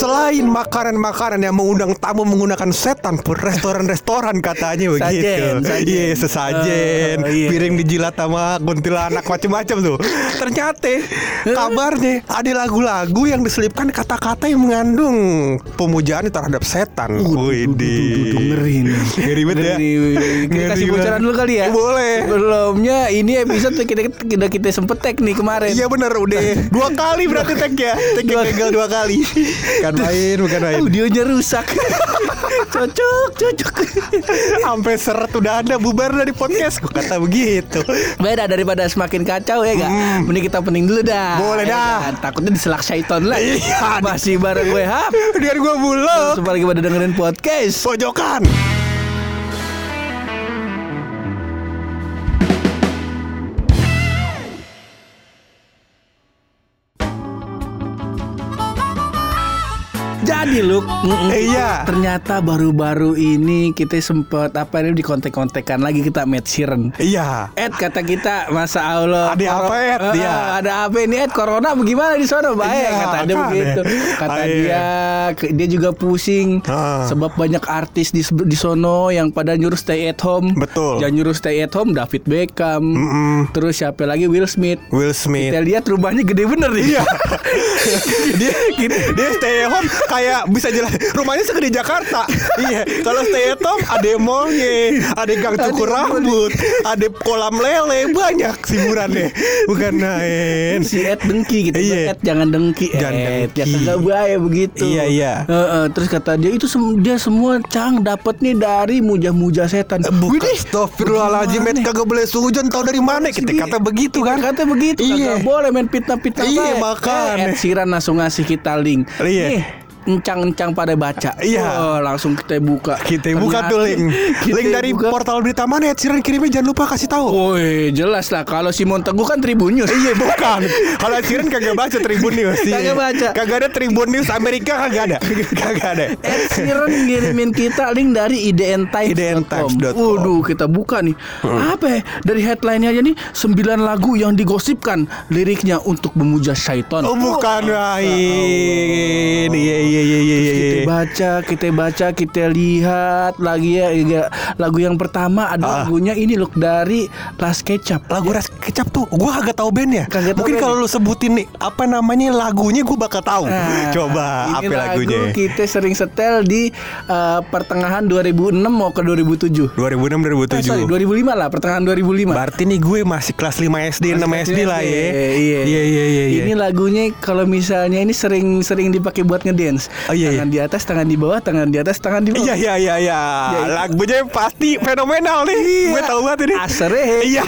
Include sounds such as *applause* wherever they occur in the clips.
Selain makanan-makanan yang mengundang tamu menggunakan setan pun restoran-restoran katanya begitu. Sajen, sajen. Iya, sesajen. Oh, iya. Piring dijilat sama kuntilanak macam-macam tuh. Ternyata kabarnya ada lagu-lagu yang diselipkan kata-kata yang mengandung pemujaan terhadap setan. Wih, ngeri nih. Ngeri banget ya. Kita kasih bocoran dulu kali ya. Boleh. Sebelumnya ini episode kita kita kita sempet tag nih kemarin. Iya bener udah *laughs* dua kali berarti tag ya tag gagal dua kali *laughs* bukan main bukan main Audionya rusak. *laughs* cocok, cocok. sampai seret udah ada bubar dari podcast kok kata begitu Beda daripada semakin kacau ya gak? Mending kita pening dulu dah. Hmm. Boleh Ya dah. kan? Takutnya diselak syaiton lagi. Iya. Masih bareng gue hap. biar gua bulog Terus lagi pada dengerin podcast. pojokan Jadi mm-mm. Iya. Ternyata baru-baru ini kita sempet Apa ini di kontek-kontekan lagi kita Matt Sheeran iya Ed kata kita Masa Allah Ada apa, Ed? Dia. Ada apa ini Ed Corona bagaimana di sana Baik Iya, kata dia begitu. Kata iya. dia Dia juga pusing. Sebab banyak artis di, di sono Yang pada nyuruh stay at home Betul. Yang nyuruh stay at home David Beckham. Terus siapa lagi Will Smith Will Smith Kita lihat rumahnya gede bener nih Iya. *laughs* dia dia stay at home *laughs* kayak bisa jelas rumahnya segede Jakarta. iya. Kalau stay at home ada mallnya, ada gang cukur rambut, ada kolam lele banyak hiburannya. Bukan main. si Ed dengki gitu Iya. Ed jangan dengki Jangan Ed ya dengki. kagak bahaya begitu Iya, iya. Heeh, terus kata dia itu sem- dia semua cang dapat nih dari muja-muja setan Bukan Widih, Astagfirullahaladzim Met kagak boleh sujon Tahu dari mana kita kata begitu kan Kata begitu Iya. kagak boleh main fitnah-fitnah Iya, makanya. Eh, Ed Sheeran langsung ngasih kita link Iya. Nih encang-encang pada baca. Iya. Oh, langsung kita buka. Kita buka tuh link. *laughs* kita Link dari buka. portal berita mana? Ed Sheeran kirimnya jangan lupa kasih tahu. Woi jelas lah. Kalau Simon Teguh kan Tribun News. Iya *laughs* bukan. Kalau Sheeran kagak baca Tribun News. Iya. Kagak baca. Kagak ada Tribun News Amerika kagak ada. *laughs* Kagak ada. Ed Sheeran ngirimin kita link dari idntimes.com idntimes.com. Waduh kita buka nih. Apa ya? Dari headline-nya aja nih 9 lagu yang digosipkan Liriknya untuk memuja syaiton Oh bukan lain Iya iya iya iya iya Kita baca, kita baca, kita lihat lagi ya, ya. Lagu yang pertama ada Ah. lagunya ini loh dari Las Kecap. Lagu ras kecap tuh Gue kagak tahu bandnya tahu Mungkin kalau lu sebutin nih Apa namanya lagunya Gue bakal tahu Nah, Coba ini apa lagu lagunya kita sering setel di eh, pertengahan 2006 mau ke 2007. 2006 Eh, sorry, 2007 2005 lah, pertengahan 2005. Berarti nih gue masih kelas 5 SD, 6 SD lah ya. Iya, Iya iya iya iya. Ini lagunya kalau misalnya ini sering-sering dipakai buat ngedance. Oh, iya, tangan di atas, tangan di bawah, tangan di atas, tangan di bawah. Iya iya iya iya. iya. Lagunya pasti fenomenal nih. Gue tahu banget ini. Asere. Iya.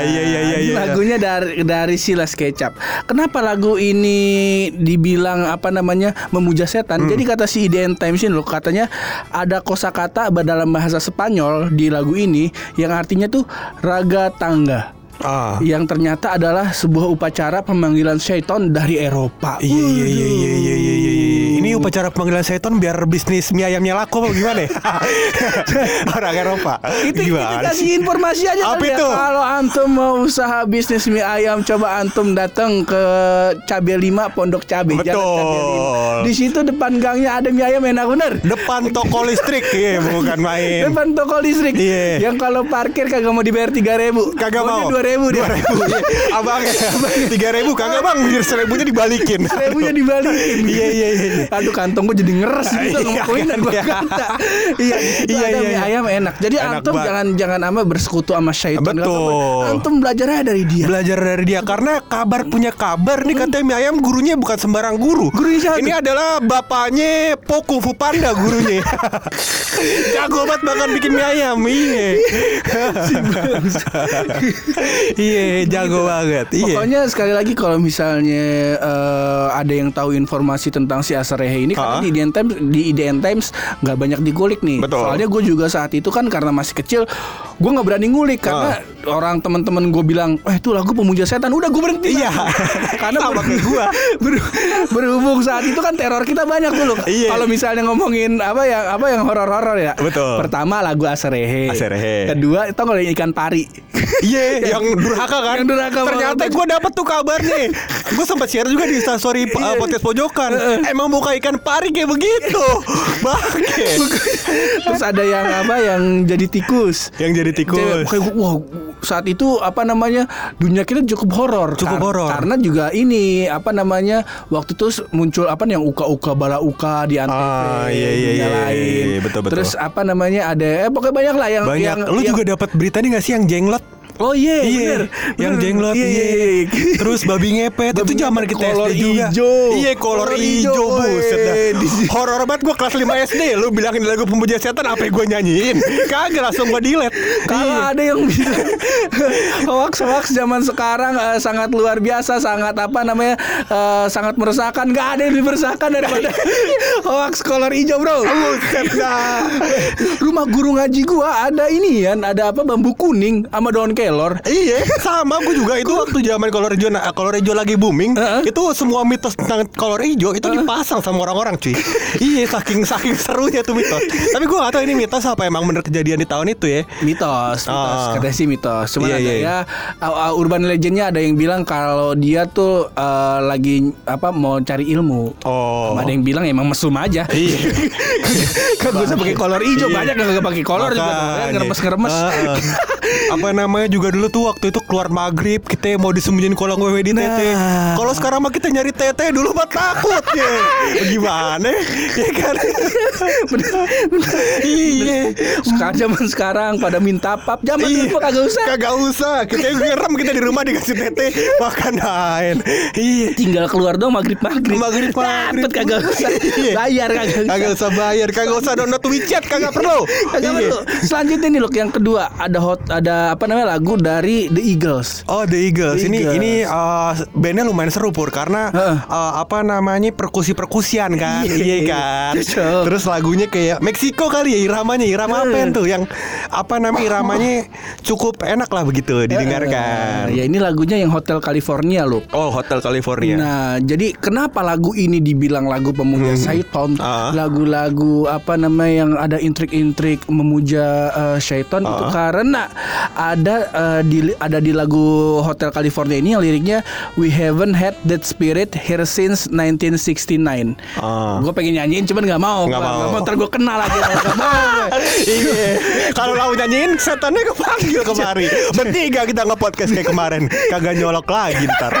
Iya iya iya Ini iya. Lagunya dari dari Silas Kecap. Kenapa lagu ini dibilang apa namanya memuja setan? Hmm. Jadi kata si IDN Times ini loh katanya ada kosakata dalam bahasa Spanyol di lagu ini yang artinya tuh raga tangga. Ah. Yang ternyata adalah sebuah upacara pemanggilan syaiton dari Eropa. Iya iya iya iya iya iya iya. Ini upacara pemanggilan setan biar bisnis mie ayamnya laku apa gimana? ya? *laughs* Orang Eropa. Kita, kita Gimana kasih sih? informasi aja Apa ya. itu? Kalau antum mau usaha bisnis mie ayam, coba antum datang ke Cabe 5 Pondok Cabe. Betul. Cabe 5. Di situ depan gangnya ada mie ayam enak bener. Depan toko listrik Iya bukan main. Depan toko listrik. Iya. Yang kalau parkir kagak mau dibayar 3000 Kagak mau. Dua ribu. Dua ribu. Iya. *laughs* Abang tiga ribu kagak bang. Biar seribunya dibalikin. Seribunya dibalikin. *laughs* Iya iya iya. Aduh kantong gue jadi ngeres *laughs* gitu Iya, ngomong koinan gue iya. kata. Iya, Iya, iya, iya. ayam enak. Jadi antum jangan jangan ama bersekutu sama syaitan. Betul. Antum belajar aja dari dia. Belajar dari dia karena kabar punya kabar nih katanya mie ayam gurunya bukan sembarang guru. Siapa Ini adalah bapaknya Poku Fu Panda gurunya. Jago banget makan bikin mie ayam. Iya. Iya, jago banget. Iya. Pokoknya sekali lagi kalau misalnya eh, ada yang tahu informasi tentang si Asarehe ini karena di IDN Times di IDN Times nggak banyak dikulik nih. Betul. Soalnya gue juga saat itu kan karena masih kecil, gue nggak berani ngulik karena orang teman-teman gue bilang, eh itu lagu pemuja setan, udah gue berhenti. Iya. *laughs* karena Sama ber- kayak gua. *laughs* ber- berhubung saat itu kan teror kita banyak dulu. Iya. Kalau misalnya ngomongin apa yang apa yang horor-horor ya. Betul. Pertama lagu Asarehe. Asarehe. Kedua itu kalau ikan pari. Iya, *laughs* yang durhaka kan. Yang durhaka Ternyata gue dapet tuh kabar nih. gue sempat share juga di story uh, podcast pojokan. Emang buka ikan pari kayak begitu. *laughs* Bangke. Terus ada yang apa yang jadi tikus. yang jadi tikus. Kayak gua, wah saat itu apa namanya dunia kita cukup horor Cukup Kar- horor. karena juga ini apa namanya waktu itu muncul apa nih yang uka uka bala uka di antv Ah, iya, iya, dunia iya, lain iya, betul, betul. terus apa namanya ada eh pokoknya banyak lah yang Banyak. yang, Lu yang- juga dapat berita nih gak sih yang jenglot? Oh iya Iya, bener, yang jenglot iya, iya. iya, iya. Terus babi ngepet itu Babi zaman ngepet, kita kolor SD juga. ijo. Iya, kolor, Kolor ijo, buset dah. Horor banget gua kelas 5 SD. Lu bilangin lagu pemuja setan apa yang gua nyanyiin? Kagak langsung gua delete. Kalau Iya. ada yang bilang *laughs* hoax-hoax zaman sekarang eh, sangat luar biasa, sangat apa namanya, eh, sangat meresahkan. Gak ada yang lebih meresahkan daripada *laughs* hoax kolor hijau, bro. Buset dah. Rumah guru ngaji gua ada ini kan, ada apa bambu kuning sama daun kelor. Iya, sama gue juga itu waktu zaman kolor hijau, nah, kolor hijau lagi booming, Heeh. itu semua mitos tentang kolor hijau itu dipasang sama orang-orang, cuy. iya, saking saking serunya tuh mitos. Tapi gue gak tahu ini mitos apa emang bener kejadian di tahun itu ya. Mitos, mitos, Ah. katanya sih mitos. Cuman Iya, ada iya, ya uh, uh, urban legendnya ada yang bilang kalau dia tuh uh, lagi apa mau cari ilmu. Oh. Ada yang bilang emang mesum aja. Iya. *laughs* kan gue pakai kolor hijau banyak yang gak pakai kolor juga ngeremes-ngeremes. Heeh. apa namanya juga dulu tuh waktu itu keluar maghrib kita mau disembunyiin kolong wewe di Nah. tete. Kalau sekarang mah kita nyari tete dulu mah takut ya. *laughs* Gimana? Ya kan? Iya. Sekarang zaman sekarang pada minta pap, zaman Iya. dulu mah kagak usah. Kagak usah. Kita ngerem kita di rumah dikasih tete makan lain. Iya. Tinggal keluar dong maghrib maghrib. Maghrib, maghrib. Dapet kagak usah. Iya. Bayar kagak usah. Kagak usah bayar, kagak usah download WeChat, kagak perlu. Kagak Iya. perlu. Selanjutnya nih loh yang kedua ada hot ada apa namanya lagu dari The Eagles. Oh The Eagles. The ini Eagles. ini uh, bandnya lumayan seru pur karena Heeh. uh, apa namanya perkusi perkusian kan, Iya, iya kan. Cocok. Terus lagunya kayak Meksiko kali ya iramanya, irama apa Heeh. tuh yang apa namanya iramanya cukup enak lah begitu didengarkan. Ya ini lagunya yang Hotel California loh. Oh Hotel California. Nah, jadi kenapa lagu ini dibilang lagu pemuja syaiton? Ah. Lagu-lagu apa namanya yang ada intrik-intrik memuja eh, syaiton itu Ah. karena ada eh, di ada di lagu Hotel California ini yang liriknya We haven't had that spirit here since 1969. Ah. Gue pengen nyanyiin cuman nggak mau. Nggak mau. nggak Ntar gue kenal lagi. Nggak mau *laughs* iya. Kalau lau nyanyiin setannya kepanggil kemari. Bertiga kita nge-podcast kayak kemarin. Kagak nyolok lagi ntar.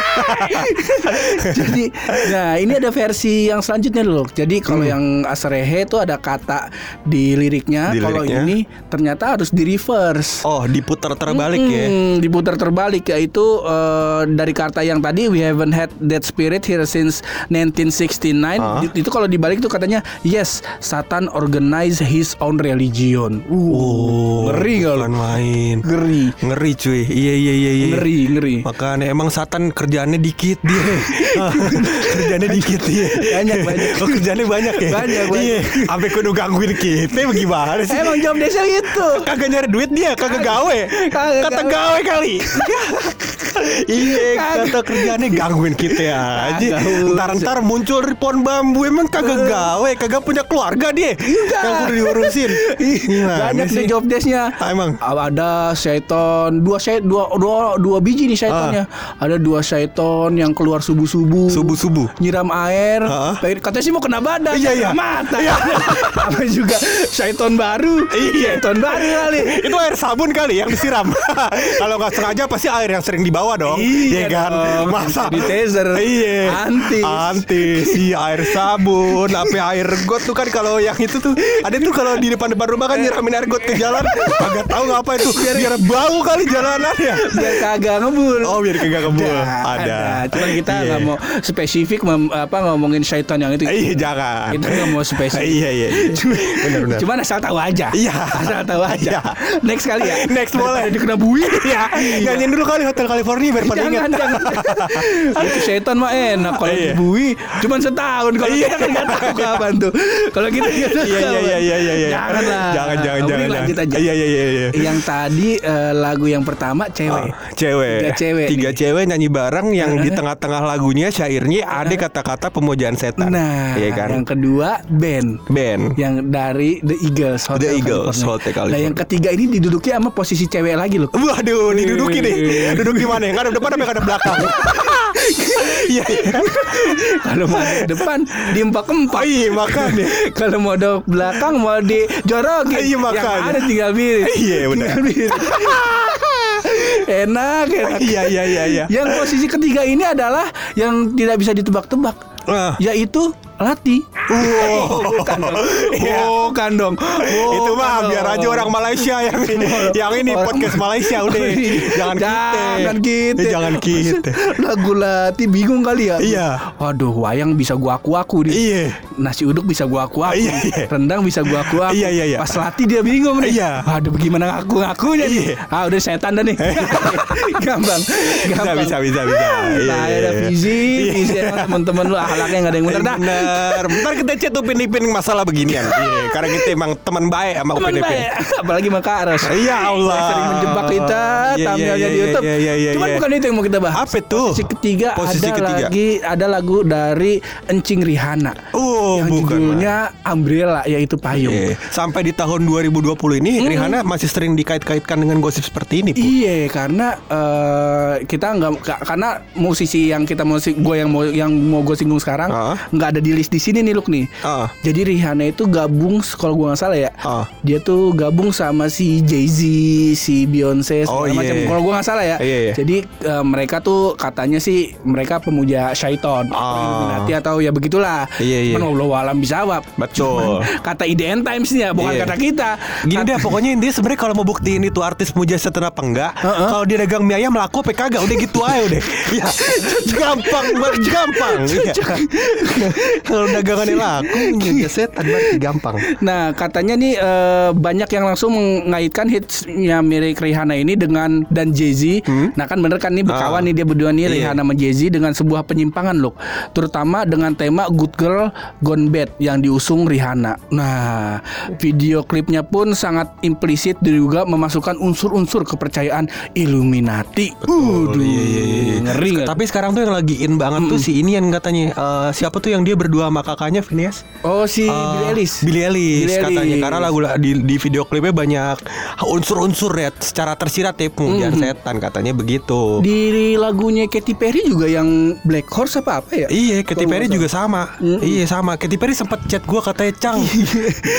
*laughs* Jadi, nah ini ada versi yang selanjutnya dulu. Jadi kalau yang Asarehe itu ada kata di liriknya. Di Kalau liriknya. ini ternyata harus di reverse. oh diputar terbalik ya. Hmm, diputar terbalik yaitu eh, dari kata yang tadi we haven't had that spirit here since 1969 Ah. Di- itu kalau dibalik tuh katanya yes Satan organize his own religion. Uh, Oh, ngeri lo? bukan main. Ngeri. Ngeri cuy. Iya iya iya iya. Ngeri, ngeri. Makanya emang Satan kerjaannya dikit dia. *laughs* kerjaannya dikit dia. Banyak, banyak. Oh, kerjaannya banyak ya. Banyak, banyak. Iya. Sampai kudu gangguin kita bagaimana sih? Emang job desa itu. kagak nyari duit dia, kagak gawe. Kagak Kata gawe. gawe kali. *laughs* iya, Kagak. kata kerjaannya gangguin kita *laughs* ya aja. Ntar ntar muncul pohon bambu emang kagak gawe, kagak punya keluarga dia. Enggak. Yang kudu diurusin. *laughs* Banyak sih? job desknya. Ah, emang? Ada syaiton dua syait dua dua dua biji nih syaitonnya. Ada dua syaiton yang keluar subuh subuh. Subuh subuh. Nyiram air. Ah. Katanya sih mau kena badan. Iya, iya. Mata. *laughs* Sama juga syaiton baru. Iya. Baru kali. itu air sabun kali yang disiram. Kalau nggak sengaja pasti air yang sering dibawa dong. Iya kan? dong. Masa Di taser. Iya. Antis. Antis. Si air sabun, apa air got tuh kan kalau yang itu tuh ada tuh kalau di depan-depan rumah kan nyiramin air got ke jalan. Kagak tahu ngapa itu. Biar, bau kali jalanannya. Biar kagak ngebul. Oh, biar kagak kebul. Ada. Ada. Cuman kita Iya. nggak mau spesifik mem- apa ngomongin syaiton yang itu. Iya, jangan. Kita nggak mau spesifik. Iya, iya. Benar, benar. Cuman asal tahu aja. Iya. Asal tahu aja. Iya. Next kali ya. Next boleh. Dikena buih. Iya, nyanyiin dulu kali Hotel California nih biar pada ingat. Jangan, *laughs* jangan. Itu setan mah enak kalau Iya. dibui cuman setahun. Kalau Iya. kita kan nggak tahu kapan tuh. Kalau kita nggak tahu Iya iya iya iya iya. iya. Jangan lah. Jangan jangan jangan. lanjut jangan. aja. Iya iya iya iya. Yang tadi eh, lagu yang pertama cewek. Ah, cewek. Tiga cewek Tiga nih. cewek nyanyi bareng yang di tengah-tengah lagunya syairnya ada kata-kata pemujaan setan. Nah, Iya kan? yang kedua band. Band. Yang dari The Eagles The Eagles, California. Hotel Nah yang ketiga ini diduduki sama posisi cewek lagi loh Waduh, diduduki nih. Duduk di mana? Ngadep depan apa ngadep belakang? *laughs* Iya. iya. Kalau mau di depan di empat empat Oh iya makanya. *laughs* Kalau mau di belakang mau di jorokin Iya, Yang makanya. ada tinggal miris Iya, benar. *laughs* Enak enak Iya iya iya iya. Yang posisi ketiga ini adalah Yang tidak bisa ditebak-tebak Ah. Yaitu Lati Wow. Bukan dong Iya. Bukan dong Itu mah Bukan biar dong. aja orang Malaysia yang ini, yang ini podcast Malaysia udah. Jangan kita. Jangan kita. Jangan kita. Lagu Lati bingung kali ya. Iya. Waduh, wayang bisa gua aku-aku nih. Iya. Nasi uduk bisa gua aku-aku. Iya, iya. Rendang bisa gua aku-aku. Iya, iya, iya. Pas Lati dia bingung nih. Iya. Waduh, bagaimana ngaku-ngakunya nih? Iya. Ah, udah setan dah nih. *laughs* gampang. Bisa Gampang. bisa bisa bisa. Iya, Nah, iya, ada iya. Iya. visi emang teman-teman lu akhlaknya enggak ada yang bener dah. Bener. Bentar kita chat Upin Ipin masalah beginian. *laughs* Iya, karena kita emang teman baik sama Upin Ipin. apalagi sama Kak Aros. Ya Allah. Yang sering menjebak kita Iya, tampilnya iya, di iya, YouTube. iya, iya, iya, Cuman iya. bukan itu yang mau kita bahas. Apa itu? Posisi ketiga Posisi ada ketiga. lagi ada lagu dari Encing Rihanna. Oh, yang bukan. judulnya Umbrella yaitu payung. Iya. Sampai di tahun 2020 ini Rihanna masih sering dikait-kaitkan dengan gosip seperti ini. Iya, karena eh, kita nggak ka- karena musisi yang kita musik gue yang mau yang mau gue singgung sekarang nggak ada di list di sini nih Luk nih. Ah. Jadi Rihanna itu gabung kalau gue nggak salah ya, Ah. dia tuh gabung sama si Jay Z, si Beyonce Oh, segala iya. macam. Kalau gue nggak salah ya. Iya, iya. Jadi eh, mereka tuh katanya sih mereka pemuja syaiton, atau Ah. Illuminati atau ya begitulah. Iya, iya. Cuman Allah alam bisawab. Betul. Cuman kata IDN Times nih ya, bukan Iya. kata kita. Gini deh pokoknya dia sebenarnya kalau mau buktiin itu artis puja setan apa enggak Heeh. Kalau dia dagang mie ayam laku apa kagak Udah gitu aja udah *laughs* Ya gampang banget gampang Iya. Kalau dagangannya laku *laughs* Puja setan berarti gampang Nah katanya nih eh, banyak yang langsung mengaitkan hitsnya milik Rihanna ini dengan dan Jay Z. Nah kan bener kan nih berkawan Ah. nih dia berdua nih Iya. Rihanna sama Jay Z dengan sebuah penyimpangan loh, terutama dengan tema Good Girl Gone Bad yang diusung Rihanna. Nah video klipnya pun sangat implisit juga memasukkan unsur-unsur kepercayaan Illuminati. Waduh, Iya, iya, iya, iya. ngeri? Tapi sekarang tuh yang lagi in banget tuh si ini yang katanya eh, Siapa tuh yang dia berdua sama kakaknya Phineas Oh si Eh, Billie Eilish. Billie Eilish Billie katanya karena lagu di, di video klipnya banyak unsur-unsur ya secara tersirat ya pemujaan setan katanya begitu. Di lagunya Katy Perry juga yang Black Horse apa apa ya? Iya, Katy Perry juga sama. Iya sama. Katy Perry sempat chat gua katanya Cang.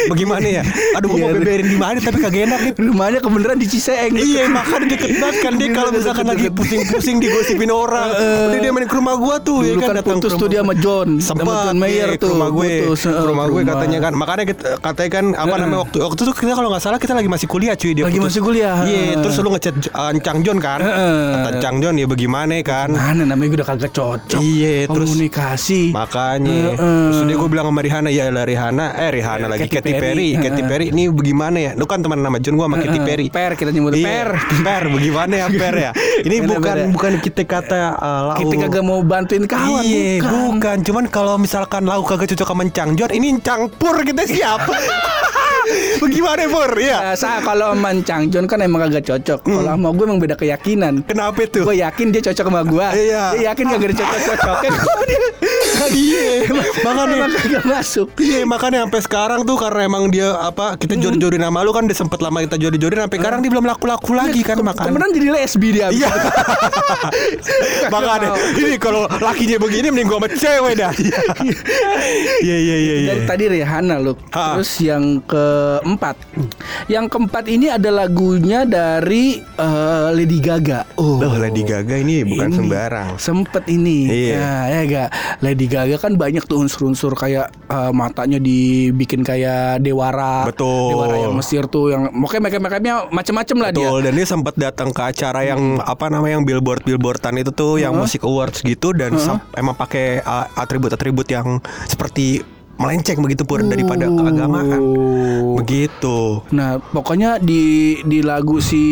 Bagaimana ya? Aduh, gua mau Iya. beberin di mana tapi kagak enak nih. Rumahnya kebenaran di Ciseeng. Iya makanya deket banget kan dia kalau misalkan lagi pusing-pusing digosipin orang *laughs* Udah dia main ke rumah gua tuh ya Dulu kan datang putus tuh dia sama John, John Mayer iya, tuh, rumah gue putus, eh, rumah ke gue rumah. katanya kan makanya kita, katanya kan apa namanya waktu waktu itu kita kalau nggak salah kita lagi masih kuliah cuy dia Lagi putus. masih kuliah, iya heeh. terus lu ngechat uh, Cang John kan Heeh. kata Cang John ya bagaimana kan Mana namanya gue udah kagak cocok. Iya, terus- komunikasi. Makanya Heeh. Terus dia gue bilang sama Rihanna Ya lah Rihanna Eh Rihanna lagi Katy Perry. Katy. Perry Ini bagaimana ya Lu kan teman nama John Gue sama Katy. Perry Per kita nyebut Iya, per. Per bagaimana ya Per ya *laughs* Ini bukan ya? bukan kita kata uh, lau. Kita kagak mau bantuin kawan. Iya bukan. bukan Cuman kalau misalkan lau kagak cocok sama Cang John Ini campur kita siap *laughs* Bagaimana Pur Iya Nah, saya kalau sama Chang John kan emang kagak cocok. Kalau sama gue emang beda keyakinan. Kenapa itu Gue yakin dia cocok sama gue. Iya. Dia yakin kagak ada cocok-cocoknya. *laughs* Dia Iya *laughs* Makanya kagak masuk. Iya makanya sampai sekarang tuh karena emang dia apa kita jodoh-jodohin sama lu kan udah sempet lama kita jodoh-jodohin sampai sekarang dia belum laku-laku lagi kan makanya. Kemudian jadi lesbi dia. Iya. *laughs* makanya ini kalau lakinya begini mending gua sama cewek dah. Iya iya iya iya. Dari tadi Rihanna. Ha. Terus yang keempat. Yang keempat ini ada lagunya dari eh, Lady Gaga. Oh. Loh Lady Gaga ini bukan Ini sembarang. Sempet ini. Iya. Nah, ya gak. Lady Gaga kan banyak tuh unsur-unsur kayak eh, matanya dibikin kayak dewara. Betul. Dewara yang Mesir tuh yang pokoknya make-up-nya macem-macem lah dia. Betul dan dia sempat datang ke acara yang apa namanya yang billboard billboardan itu tuh yang musik awards gitu dan sam- emang pakai uh, atribut-atribut yang seperti melenceng begitu pur daripada keagamaan. Oh. Begitu. Nah, pokoknya di di lagu si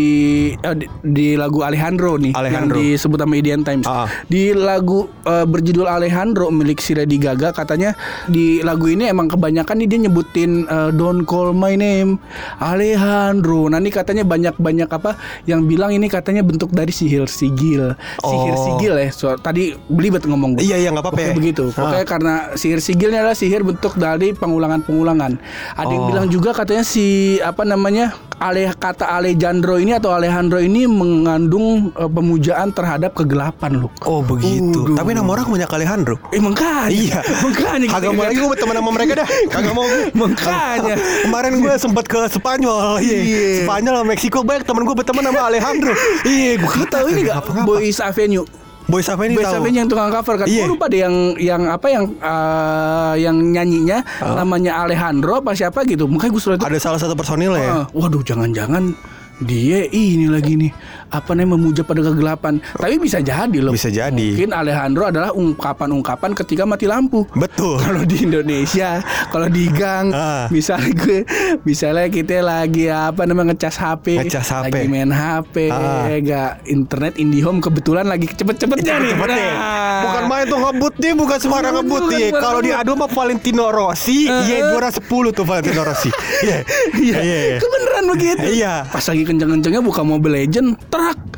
eh, di, di lagu Alejandro nih Alejandro. yang disebut sama Indian Times. Ah. Di lagu eh, berjudul Alejandro milik si Lady Gaga katanya di lagu ini emang kebanyakan nih dia nyebutin eh, Don't Call My Name Alejandro. Nah, ini katanya banyak-banyak apa yang bilang ini katanya bentuk dari sihir sigil. Sihir Oh. sigil ya. So, tadi belibet ngomong gua. Iya iya nggak apa-apa. Pokoknya ya. begitu. Ah. Pokoknya karena sihir sigilnya adalah sihir bentuk dari pengulangan-pengulangan. Ada yang Oh. bilang juga katanya si apa namanya Ale kata Alejandro ini atau Alejandro ini mengandung eh, pemujaan terhadap kegelapan loh. Oh begitu. Waduh. Tapi nama orang banyak Alejandro. Eh makanya. Iya. Makanya. Kagak mau lagi gue teman sama mereka dah. *laughs* Kagak mau gue. Makanya. *laughs* Kemarin gue sempat ke Spanyol. Iya. Spanyol sama Meksiko banyak temen gue berteman sama Alejandro. Iya, gue tahu ini gak Boys Avenue? Boys tahu? Avenue yang tukang cover kan. Iya. Gua lupa deh yang yang apa yang eh, yang nyanyinya namanya Alejandro apa siapa gitu. Makanya gue suruh itu Ada salah satu personil ya. Ah, waduh jangan-jangan dia ini lagi nih apa namanya memuja pada kegelapan. Tapi bisa jadi loh. Bisa jadi. Mungkin Alejandro adalah ungkapan-ungkapan ketika mati lampu. Betul. *laughs* Kalau di Indonesia, kalau di gang, Ah. misalnya gue, misalnya kita lagi apa namanya ngecas HP, Ngecas HP. lagi main HP, Ah. gak internet IndiHome kebetulan lagi cepet-cepetnya nih. Cepet. Nah. Bukan main tuh ngebut nih, bukan sembarang ngebut nih. Kalau diadu sama Valentino Rossi, Eh, iya eh. juara 10 tuh Valentino Rossi. *laughs* Iya. Iya, iya. kebeneran begitu. Iya. Pas lagi kenceng-kencengnya buka Mobile Legend, Tara,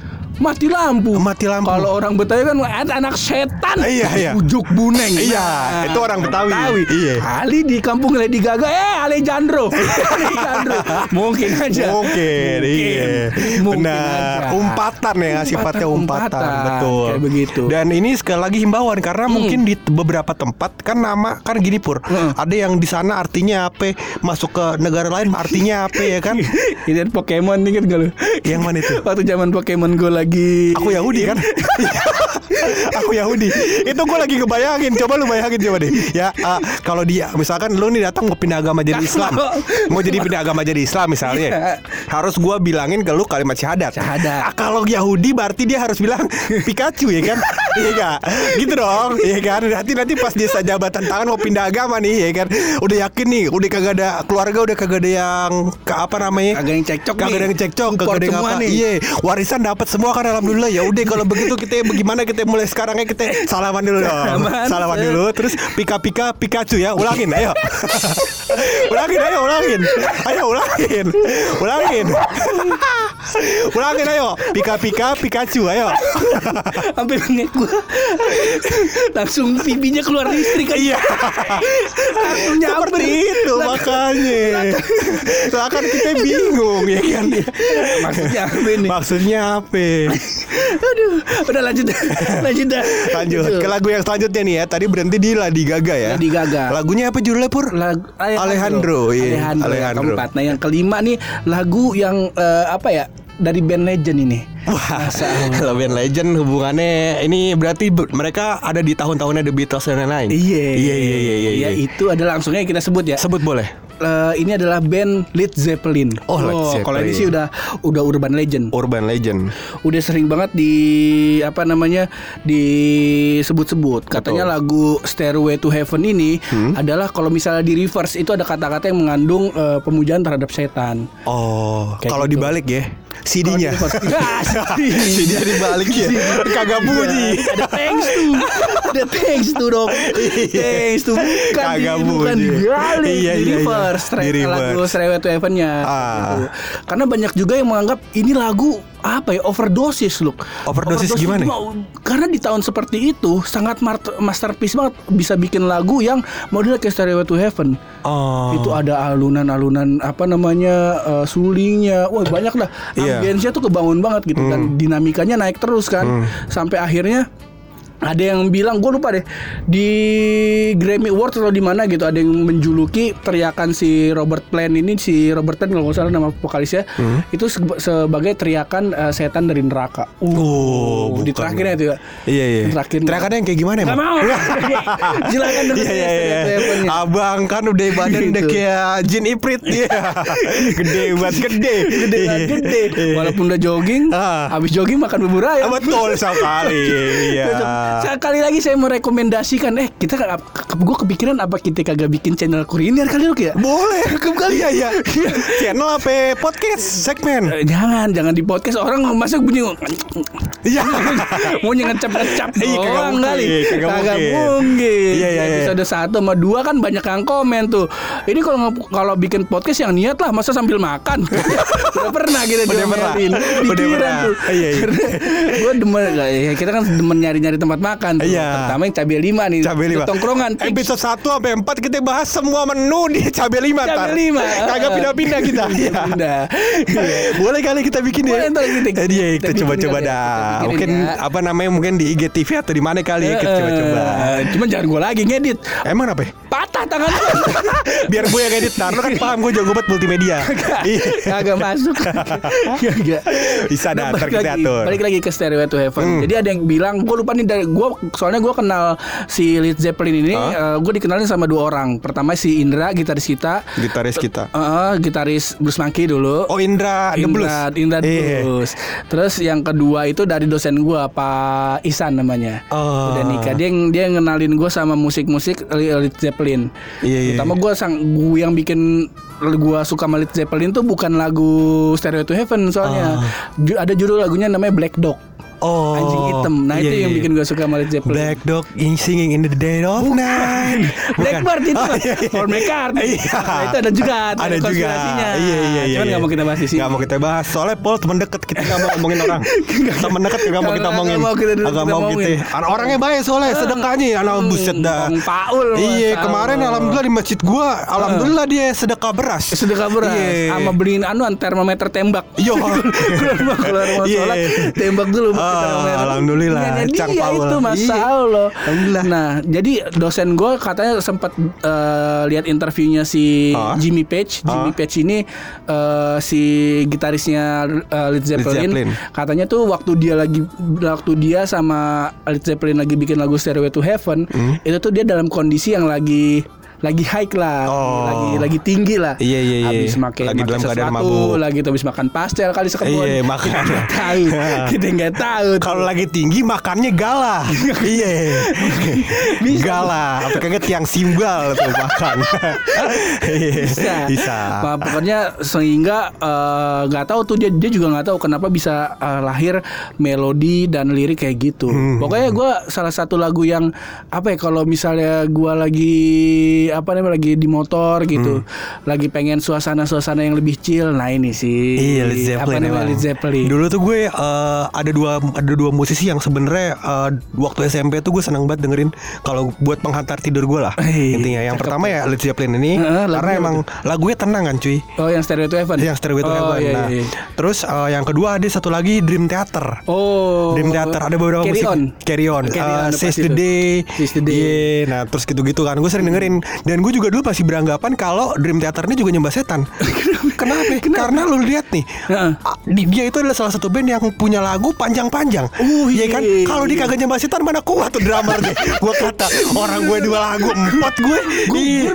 mati lampu. Mati lampu. Kalau orang Betawi kan ada anak setan. Iya, iya. Ujuk buneng. Iya, itu orang Betawi. Iya. Kali di kampung Lady Gaga, eh Alejandro. *laughs* Alejandro. Mungkin aja. Mungkin, iya. Mungkin Benar. aja. Umpatan ya, sifatnya umpatan. Umpatan, Betul. kayak begitu. Dan ini sekali lagi himbauan karena mungkin di beberapa tempat kan nama kan gini pur. Hmm. Ada yang di sana artinya apa, masuk ke negara lain artinya apa ya kan? *laughs* Ini kan Pokemon gak lu? Yang mana itu? Waktu zaman Pokemon Go lagi Aku Yahudi kan? *laughs* aku Yahudi. Itu gue lagi ngebayangin. Coba lu bayangin coba deh. Ya uh, kalau dia misalkan lu nih datang mau pindah agama jadi Islam, mau jadi pindah agama jadi Islam misalnya, Iya. harus gue bilangin ke lu kalimat syahadat. Syahadat. Ah, kalau Yahudi berarti dia harus bilang Pikachu ya kan? *laughs* Iya gak? Gitu dong, iya kan? Nanti nanti pas dia jabatan tangan mau pindah agama nih, ya kan? Udah yakin nih, udah kagak ada keluarga, udah kagak ada yang ke apa namanya? Kagak yang cekcok Kagak ada yang cekcok, kagak ada yang apa. nih. Iya, warisan dapat semua kan alhamdulillah. Ya udah kalau begitu kita bagaimana kita mulai sekarangnya kita salaman dulu dong. *laughs* Salaman. Salaman dulu terus pika-pika Pikachu ya. Ulangin ayo. *laughs* ulangin ayo, ulangin. Ayo ulangin. Ulangin. *laughs* ulangin ayo. Pika-pika Pikachu ayo. sampai bengek gua langsung pipinya keluar listrik aja Iya. Seperti itu Lah, makanya. Lah kan kita bingung ya kan. maksudnya apa ini Maksudnya apa? *laughs* aduh udah lanjut dah. *laughs* lanjut dah Lanjut Gitu. ke lagu yang selanjutnya nih ya. Tadi berhenti di Lady Gaga ya. Lady Gaga. Lagunya apa judulnya Pur? Lagu Alejandro, iya. Alejandro, yang Alejandro. keempat. Nah yang kelima nih lagu yang eh, apa ya dari band legend ini. Wah, Masa *laughs* kalau band legend hubungannya ini berarti be- mereka ada di tahun-tahunnya The Beatles dan lain-lain. Iya, iya, iya, iya, iya. Ya, itu adalah langsungnya kita sebut ya. Sebut boleh. Eh, ini adalah band Led Zeppelin. Oh, Led Kalau ini Zeppelin. sih udah udah urban legend. Urban Legend. Udah sering banget di apa namanya disebut-sebut. Katanya lagu Stairway to Heaven ini Hmm? adalah kalau misalnya di reverse itu ada kata-kata yang mengandung eh, pemujaan terhadap setan. Oh, kalau gitu. dibalik ya, CD-nya. Reverse. *laughs* Ah, CD. CD-nya dibalik ya. Kagak bunyi. Iya, ada thanks tuh. Ada thanks tuh dong. Thanks tuh bukan Kagak di, bukan bunyi. dibalik Iya, di iya, iya. reverse. Di lagu reverse. Stairway to Heaven-nya. Ah. Gitu. Karena banyak juga yang menganggap ini lagu apa ya overdosis loh. Overdosis gimana? itu mah- Karena di tahun seperti itu sangat masterpiece banget bisa bikin lagu yang modelnya kayak Stairway to Heaven. Oh. Itu ada alunan-alunan apa namanya eh, sulingnya, wah banyak dah. Iya. Hmm. Ambience-nya tuh kebangun banget gitu dan dinamikanya naik terus kan sampai akhirnya ada yang bilang gue lupa deh di Grammy Awards atau di mana gitu ada yang menjuluki teriakan si Robert Plant ini si Robert Plant kalau nggak salah nama vokalisnya Hmm. itu sebe- sebagai teriakan eh, setan dari neraka. Oh, di bukan. terakhirnya itu ya. Iya, iya. Terakhir. Teriakannya yang kayak gimana emang? mau. *laughs* Silakan dengerin Iya iya iya. To Heaven-nya. Abang kan udah badan udah Gitu. kayak jin iprit dia. *laughs* gede banget gede. gede banget, gede walaupun udah jogging Ah. habis jogging makan bubur Ah, ayam betul sekali. *laughs* Iya. Sekali lagi saya mau rekomendasikan eh kita gue kepikiran apa kita kagak bikin channel kuliner kali lu ya? Boleh. *laughs* Kali ya ya. Channel apa podcast segmen? Eh, Jangan, jangan di podcast orang masa bunyi Iya. *laughs* mau ngecap ngecap Iya, kagak doang kali. kagak mungkin. Iya, iya, iya. Episode satu sama dua kan banyak yang komen tuh. Ini kalau kalau bikin podcast yang niat lah, masa sambil makan. *laughs* Udah pernah kita Udah pernah. diomelin. Udah pernah. Iya, iya. Gue demen, ya, kita kan demen nyari-nyari tempat makan. Tuh. Iya. Pertama yang cabai lima nih. Cabai lima. Tongkrongan. fix. Episode 1 sampai 4 kita bahas semua menu di cabai lima Cabai tar. lima. *laughs* Kagak pindah-pindah *laughs* kita. Iya. Pindah. Boleh kali kita bikin ya. Boleh, ntar kita- Eh, Iya, kita coba-coba ya, dah. Mungkin ya. apa namanya mungkin di IGTV atau di mana kali ya kita coba-coba. Eh, Cuman jangan gue lagi ngedit. Emang apa? ya? Patah tangan. *laughs* Biar gue yang edit tar. Lu kan paham gue jago banget multimedia. Iya. Kagak masuk. Kagak. Bisa dah, Nah, ntar balik kita lagi, atur. balik lagi ke Stairway to Heaven. Hmm. Jadi ada yang bilang, gue lupa nih dari gue, soalnya gue kenal si Led Zeppelin ini, Hah? gue dikenalin sama dua orang. Pertama si Indra, gitaris kita, Gitaris kita. Eh, gitaris Bruce Monkey dulu. Oh Indra The Blues. Indra, Indra The Iya. Blues. Terus yang kedua itu dari dosen gua Pak Isan namanya. Oh. Udah nikah. Dia yang dia ngenalin gua sama musik-musik Led Zeppelin. Iya, iya, Terutama gua sang gua yang bikin gua suka sama Led Zeppelin tuh bukan lagu Stereo to Heaven soalnya. Ju- ada judul lagunya namanya Black Dog. Oh. Anjing hitam. Nah, iya, itu yang iya. bikin gua suka sama Led Zeppelin. Black Dog in singing in the dead of night. *laughs* Blackbird itu *laughs* Oh, iya, iya. Paul McCartney. Iya. Nah, itu ada juga Ada juga. Iya iya iya. Cuman iya. nggak mau kita bahas di sini. Nggak mau kita bahas. Soalnya Paul teman deket kita nggak mau *laughs* ngomongin orang. teman deket nggak mau kita ngomongin. mau kita- kita mau ngomongin. gitu. An- Orangnya baik soalnya sedekahnya anak buset dah. Bang Paul. Iya kemarin alhamdulillah di masjid gua alhamdulillah dia sedekah beras. sedekah beras Iya. sama beliin anuan termometer tembak. Iya. keluar mau keluar Iya. sholat tembak dulu Ah. Alhamdulillah, Nah, jadi Cang dia Paul. itu Mas Iya. Allah. Alhamdulillah. Nah, jadi dosen gue katanya sempat eh, lihat interviewnya si Ah. Jimmy Page. Jimmy Ah. Page ini eh, si gitarisnya eh, Led Zeppelin. Zeppelin. Katanya tuh waktu dia lagi waktu dia sama Led Zeppelin lagi bikin lagu Stairway to Heaven, itu tuh dia dalam kondisi yang lagi lagi high lah, Oh. lagi lagi tinggi lah. Iya, iya, iya. Habis makan Lagi dalam keadaan mabuk. lagi tuh habis makan pastel kali sekebun. Iya, makan. Kita nggak tahu. *laughs* Kita nggak tahu. Kalau lagi tinggi makannya gala. *laughs* iya. Bisa. Gala. Apa kagak tiang simbal tuh makan. *laughs* Iya. bisa. Bisa. Nah, pokoknya sehingga eh, nggak tahu tuh dia dia juga nggak tahu kenapa bisa eh, lahir melodi dan lirik kayak gitu. Hmm. Pokoknya gue salah satu lagu yang apa ya kalau misalnya gue lagi apa namanya lagi di motor gitu, lagi pengen suasana-suasana yang lebih chill. Nah ini sih. Iya Led Zeppelin Apa namanya. Led Zeppelin. Dulu tuh gue eh, ada dua ada dua musisi yang sebenarnya eh, waktu SMP tuh gue senang banget dengerin kalau buat penghantar tidur gue lah Hei, intinya. Yang cakep. pertama ya Led Zeppelin ini Heeh, karena emang lagunya tenang kan cuy. Oh yang Stereo to Heaven. Yang Stairway to oh, Heaven. Iya, Nah, iya. terus eh, yang kedua ada satu lagi Dream Theater. Oh. Dream Theater ada beberapa Carry musik on. Carry On, Carry uh, on, Seize pasti the itu. Day, Seize the Day. Iya, nah terus gitu-gitu kan, gue sering dengerin. Dan gue juga dulu pasti beranggapan kalau Dream Theater ini juga nyembah setan. *laughs* Kenapa? Karena lu lihat nih, di- dia itu adalah salah satu band yang punya lagu panjang-panjang. Oh, iya kan? iya. Kalau dia kagak nyembah setan mana kuat tuh drummernya. *laughs* gue kata orang gue dua lagu empat gue. gue Iya.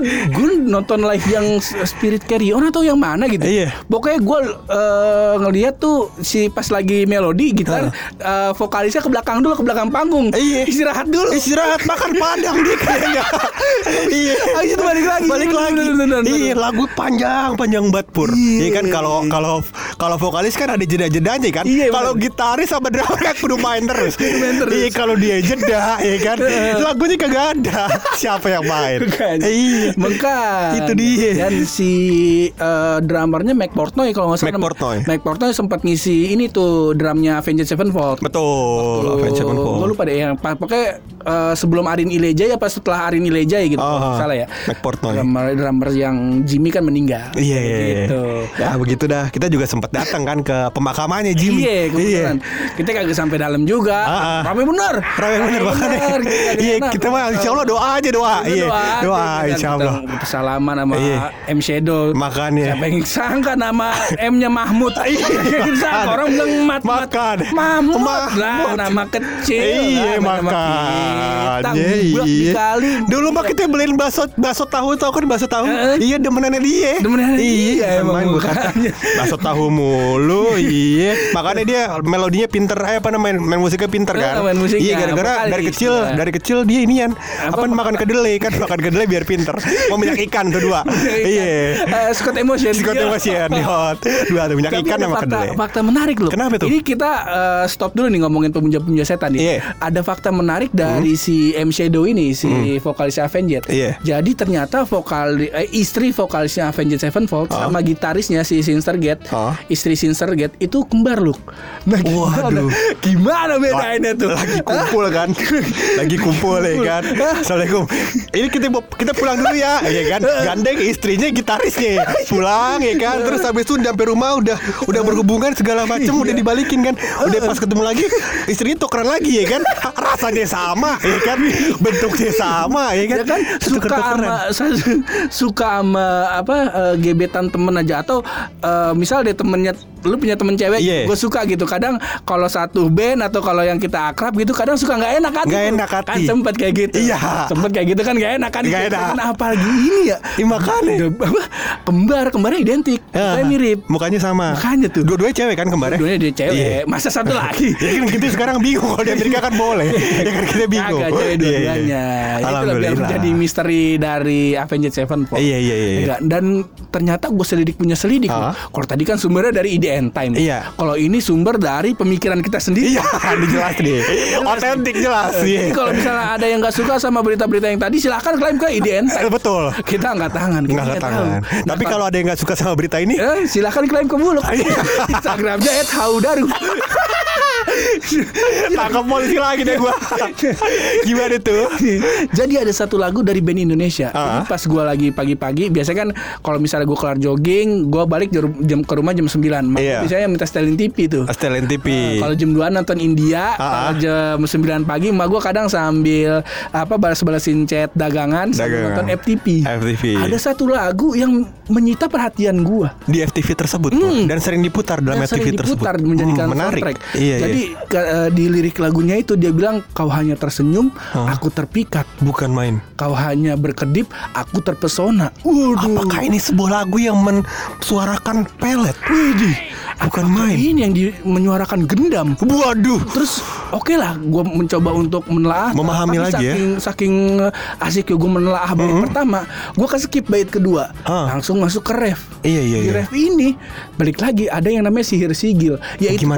nonton live yang Spirit Carry On atau yang mana gitu. Iya. Pokoknya gue eh, ngeliat tuh si pas lagi melodi gitar eh, vokalisnya ke belakang dulu ke belakang panggung. Iya. Istirahat dulu. Istirahat makan padang dia kayaknya. *laughs* iya. Habis itu balik lagi. balik lagi. Iya, lagu panjang panjang banget pur. Iya. Iya kan kalau kalau kalau vokalis kan ada jeda-jedanya kan. Iya, kalau gitaris sama drummer kan kudu main terus. *laughs* main terus. Iya, kalau dia jeda ya kan. *laughs* Lagunya kagak ada. *laughs* Siapa yang main? Iya. Bukan. Itu dia. Dan si eh, drummernya Mike Portnoy kalau nggak salah. Mike Portnoy. Mike Portnoy sempat ngisi ini tuh drumnya Avenged Sevenfold. Betul. Avenged Sevenfold. Gue lupa deh yang pa- pokoknya eh, sebelum Arin Ilejai apa setelah Arin Ilejai gitu. Oh, kalau nggak salah ya. Mike Portnoy. Drummer, drummer yang Jimmy kan meninggal. Iya, iya, iya. Gitu. Ya begitu dah. Kita juga sempat datang kan ke pemakamannya Jimmy. Iya, kebetulan. Kita kagak sampai dalam juga. Ah, ah. Rame bener. Rame bener kagak Iya, kita mah insya Allah doa aja doa. Iya, doa insya Allah. Salaman sama Iya. M Shadow. Makanya. Siapa yang sangka nama *laughs* M-nya Mahmud? Iya, sangka orang bilang Mat. Makan. Mahmud Mahmud. lah nama kecil. Iya, makan. Kita iya. dikali. Dulu mah kita beliin bakso bakso tahu tau kan bakso tahu. Heeh. Iya demenannya dia. Demenannya dia, Iya, gua kata makanya. bakso tahu mulu. Iya. Makanya dia melodinya pinter eh apa namanya main musiknya pinter kan. Eh, main musiknya, Iya gara-gara dari kecil Iya. dari kecil dia inian apa, Apa? makan kedelai kan makan kedelai biar pinter. Mau minyak ikan tuh dua. Iya. Eh, Scott Emotion. Scott Emotion di hot. Dua tuh minyak ikan sama kedelai. fakta menarik loh. Kenapa tuh? Ini kita eh, stop dulu nih ngomongin pemuja-pemuja setan nih. Iya. Ada fakta menarik dari si M Shadow ini, si vokalis Avenged. Iya. Jadi ternyata vokal eh, istri vokalisnya Avenged Sevenfold Oh. sama gitarisnya si Sinstergate, Oh. istri Sinstergate itu kembar loh. Nah, gimana? Waduh. Gimana bedainnya tuh? lagi kumpul kan? Lagi kumpul ya kan? Assalamualaikum. Ini kita kita pulang dulu ya ya kan? Gandeng istrinya gitarisnya pulang ya kan? Terus habis itu sampai rumah udah udah berhubungan segala macam udah dibalikin kan? Udah pas ketemu lagi istrinya tukeran lagi ya kan? Rasanya sama ya kan? Bentuknya sama ya kan? Ya kan? Suka Sama suka sama apa eh, gebetan temen aja. Atau eh, misal deh temennya lu punya temen cewek Iya. gue suka gitu kadang kalau satu band atau kalau yang kita akrab gitu kadang suka nggak enak hati Nggak enak hati. kan sempet kayak gitu Iya. sempet kayak gitu kan nggak enak kan Nggak enak. kenapa lagi ini ya Ih, makanya. Kembar kembarnya identik Ya, mirip mukanya sama Makanya tuh. dua-duanya cewek kan kembarnya Dua-duanya dia cewek Iya. masa satu lagi *laughs* Ya kan kita sekarang bingung kalau di Amerika kan boleh. *laughs* Ya kan kita bingung. Kagak cewek Iya, iya. dua-duanya Itu biar menjadi misteri dari Avenged Sevenfold Iya, iya, iya, iya. Enggak, Dan ternyata gue selidik punya selidik Ah. Kalau tadi kan sumbernya dari IDN Time Iya. Kalau ini sumber dari pemikiran kita sendiri Iya, *laughs* jelas nih. *laughs* Otentik jelas. Jadi Iya. kalau misalnya ada yang nggak suka sama berita-berita yang tadi silahkan klaim ke IDN Time Eh, Betul. Kita angkat tangan kita Nggak angkat tangan. tahu. Tapi kalau ada yang nggak suka sama berita ini, Eh, silahkan klaim ke Bulog *laughs* Iya. Instagramnya @haudaru tangkap polisi lagi deh gua. Gimana tuh? Jadi ada satu lagu dari band Indonesia. Ah. Ini pas gua lagi pagi-pagi, biasanya kan kalau misalnya gua kelar jogging, gua balik jam, ke rumah jam 9. Maka Iya. biasanya minta setelin TV tuh. Astelin TV. Kalau jam 2 nonton India, Ah, kalau ah. jam 9 pagi emak gua kadang sambil apa balas-balasin chat dagangan, sambil Dagangan. nonton FTP. FTV. Ada satu lagu yang menyita perhatian gua. di FTV tersebut Pur. dan sering diputar dalam Dan FTV sering tersebut. diputar menjadikan Hmm, menarik. soundtrack. Iya, Jadi iya. Ke- eh, di lirik lagunya itu dia bilang kau hanya tersenyum, aku terpikat. bukan main. Kau hanya berkedip, aku terpesona. Waduh. Apakah ini sebuah lagu yang mensuarakan pelet? Widih. Bukan Apakah main. Ini yang di, menyuarakan gendam. Waduh. Terus oke lah, gue mencoba untuk menelaah. Memahami lagi ya. saking, Saking eh, asik gue menelaah bait pertama, gue kan skip bait kedua, Ah. langsung masuk ke ref. Iya, iya, Di iya. ref ini balik lagi ada yang namanya sihir sigil, yaitu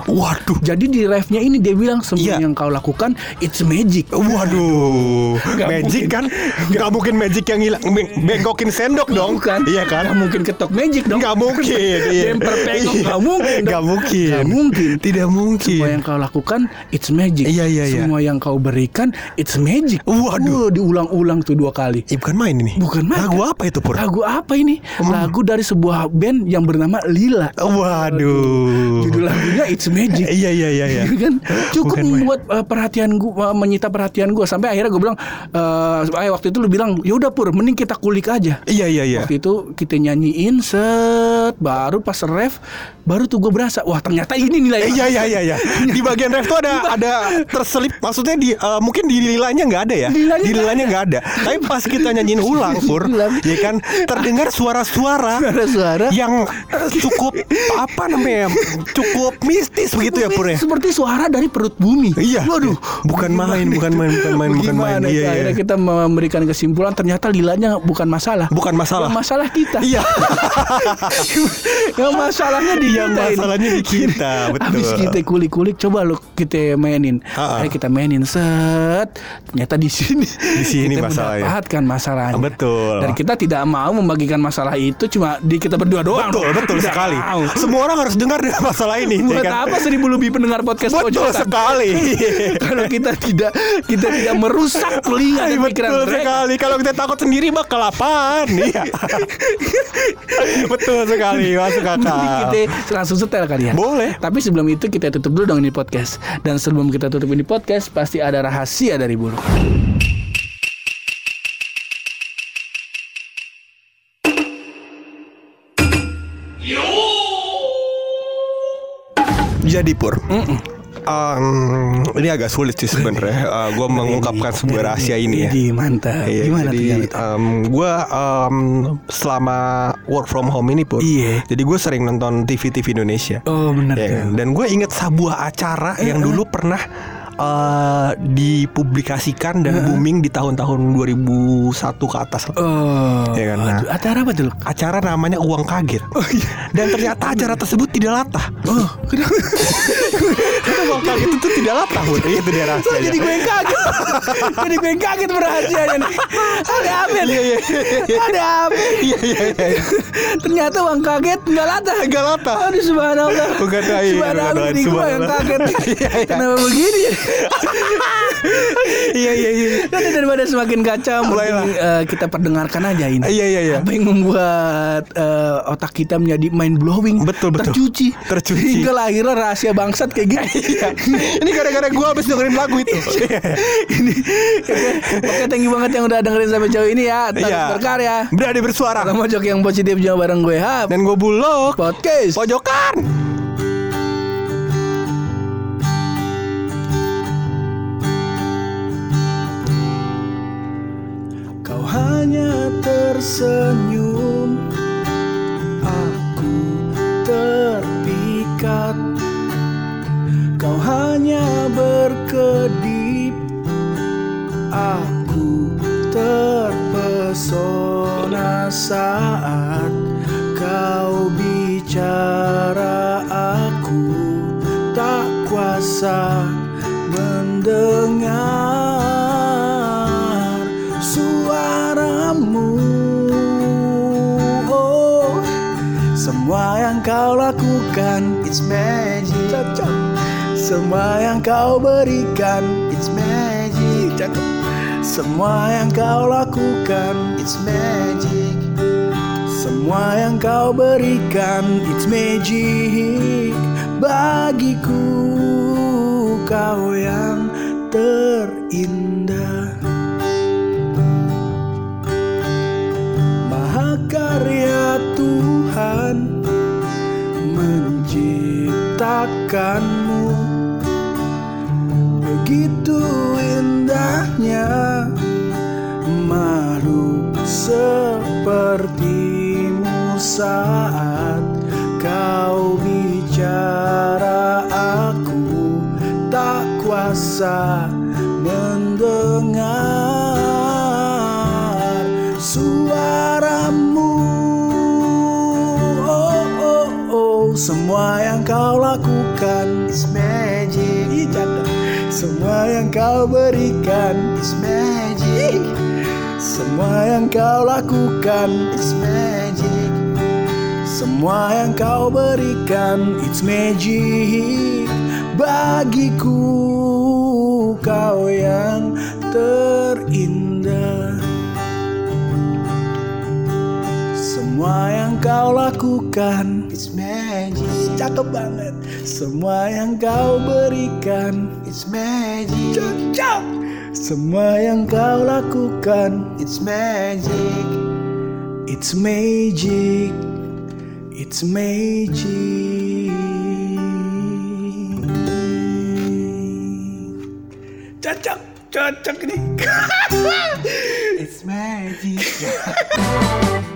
tuh? Waduh. Jadi di refnya ini dia bilang semua Iya. yang kau lakukan it's magic. Waduh, *laughs* Nggak magic mungkin. kan? Gak mungkin magic yang hilang, beng- bengkokin sendok dong. Bukan. Iya kan? Nggak mungkin ketok magic dong. Gak mungkin. *laughs* iya. Bemper pengok Iya. nggak mungkin dong. Nggak mungkin. Nggak mungkin. Tidak mungkin. Semua yang kau lakukan it's magic. Iya, iya, iya. Semua yang kau berikan it's magic. Waduh. Wah, diulang-ulang tuh dua kali. Eh, bukan main ini. Bukan main. Lagu apa itu Pur? Lagu apa ini? Lagu dari sebuah band yang bernama Lila. Waduh. Judul lagunya It's Magic. Iya iya iya iya. *laughs* Iya kan? Cukup Bukan membuat uh, perhatian gua uh, menyita perhatian gua. Sampai akhirnya gue bilang uh, eh, waktu itu lu bilang ya udah pur mending kita kulik aja. Iya iya iya. waktu itu kita nyanyiin set baru pas ref baru tuh gue berasa wah ternyata ini nilai iya iya iya iya. Di bagian ref tuh ada ada terselip maksudnya di eh, mungkin di lilanya nggak ada ya. Di nggak lilanya nggak ada. Tapi pas kita nyanyiin ulang Pur, *laughs* ya kan terdengar suara-suara Suara-suara. yang cukup apa namanya? Cukup mistis begitu ya Pur ya. seperti suara dari perut bumi Iya. waduh Bukan main, bukan main, bukan main, bukan main. Iya, ya? iya. akhirnya kita memberikan kesimpulan ternyata lilanya bukan masalah Bukan masalah. masalah kita Iya. *laughs* *laughs* *laughs* yang masalahnya di Yang kita ini. masalahnya di kita, betul. Habis kita kulik-kulik coba lu kita mainin. Ah. Ayo kita mainin set. Ternyata di sini Di sini kita masalahnya. mendapatkan masalahnya. Betul. Dan kita tidak mau membagikan masalah itu cuma di kita berdua doang. Betul, betul Tidak sekali. mau. Semua orang harus dengar dengan masalah ini. Buat ya kan? apa seribu lebih pendengar podcast Betul pojokan? sekali. *laughs* Kalau kita tidak kita tidak merusak telinga dan pikiran Betul mereka. sekali. Kalau kita takut sendiri bakal apaan? *laughs* Iya. Betul sekali. Masuk Mending akal. *laughs* kita langsung setel kali ya. Boleh. Tapi sebelum itu kita tutup dulu dong ini podcast. Dan sebelum kita tutup ini podcast pasti ada rahasia dari bulu. Jadi Pur, um, ini agak sulit sih sebenarnya. *laughs* Uh, gue mengungkapkan sebuah rahasia ini ya. Mantap. Iya, Gimana jadi ternyata? um, gue um, selama work from home ini pun, Iya. jadi gue sering nonton TV TV Indonesia. Oh benar Ya tuh. kan? Dan gue inget sebuah acara yang dulu pernah uh, dipublikasikan dan booming di tahun-tahun 2001 ke atas. Oh. Iya kan, nah. aduh, acara apa tuh? Acara namanya Uang Kaget. Dan ternyata acara tersebut tidak latah. Oh, kenapa? Karena Uang Kaget itu tidak latah, Bud. Itu dia rahasianya. jadi gue yang kaget Jadi gue yang kaget berhasianya nih Ada apa nih? Ada apa Iya iya iya. Ternyata uang kaget nggak latah Gak latah. Aduh subhanallah Bukan doain, Subhanallah bukan doain, Ini gue yang subhanallah. kaget Iya, iya. Kenapa begini ya? Iya iya iya. Kan daripada semakin kacau Baiklah. mending, eh, Kita perdengarkan aja ini Iya iya iya. Apa yang membuat eh, otak kita menjadi mind blowing Betul, betul. Tercuci Tercuci. Hingga lahirnya rahasia bangsat kayak gini Iya. Ini gara-gara gue habis dengerin lagu itu. *laughs* ini oke thank you banget yang udah dengerin sampai jauh ini ya terus Iya. berkarya Berani bersuara. Kita mojok yang positif juga bareng gue Hap Dan gue bulog. Podcast Pojokan. Tersenyum. Aku terpikat. Kau hanya berkedip. Aku terpesona saat kau bicara. Aku tak kuasa mendengar kau lakukan It's magic. Cocok. Semua yang kau berikan It's magic. Cakep Semua yang kau lakukan It's magic. Semua yang kau berikan It's magic. Bagiku Kau yang terindah. Mahakarya Tuhan menciptakanmu. Begitu indahnya makhluk sepertimu saat kau bicara aku tak kuasa semua yang kau lakukan is magic. Ih, semua yang kau berikan is magic. Semua yang kau lakukan is magic. Semua yang kau berikan it's magic. Bagiku kau yang terindah. Semua yang kau lakukan It's magic Cakep banget. Semua yang kau berikan It's magic. Cocok. Semua yang kau lakukan It's magic. It's magic. It's magic. Cocok. Cocok nih *laughs* It's magic. *laughs*